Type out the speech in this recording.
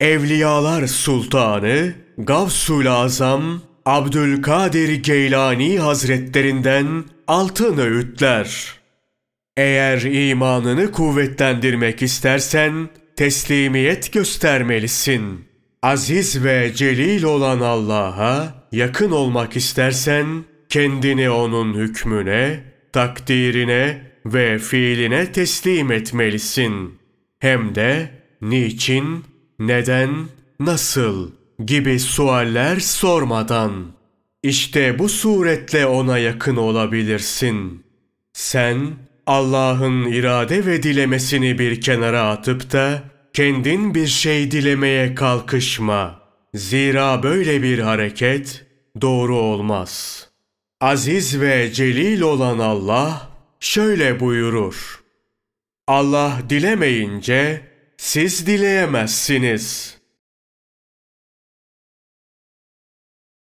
Evliyalar Sultanı Gavsul Azam Abdülkadir Geylani Hazretlerinden altın öğütler. Eğer imanını kuvvetlendirmek istersen teslimiyet göstermelisin. Aziz ve celil olan Allah'a yakın olmak istersen kendini onun hükmüne, takdirine ve fiiline teslim etmelisin. Hem de niçin, neden, nasıl gibi sualler sormadan. İşte bu suretle ona yakın olabilirsin. Sen Allah'ın irade ve dilemesini bir kenara atıp da kendin bir şey dilemeye kalkışma. Zira böyle bir hareket doğru olmaz. Aziz ve celil olan Allah şöyle buyurur. Allah dilemeyince siz dileyemezsiniz.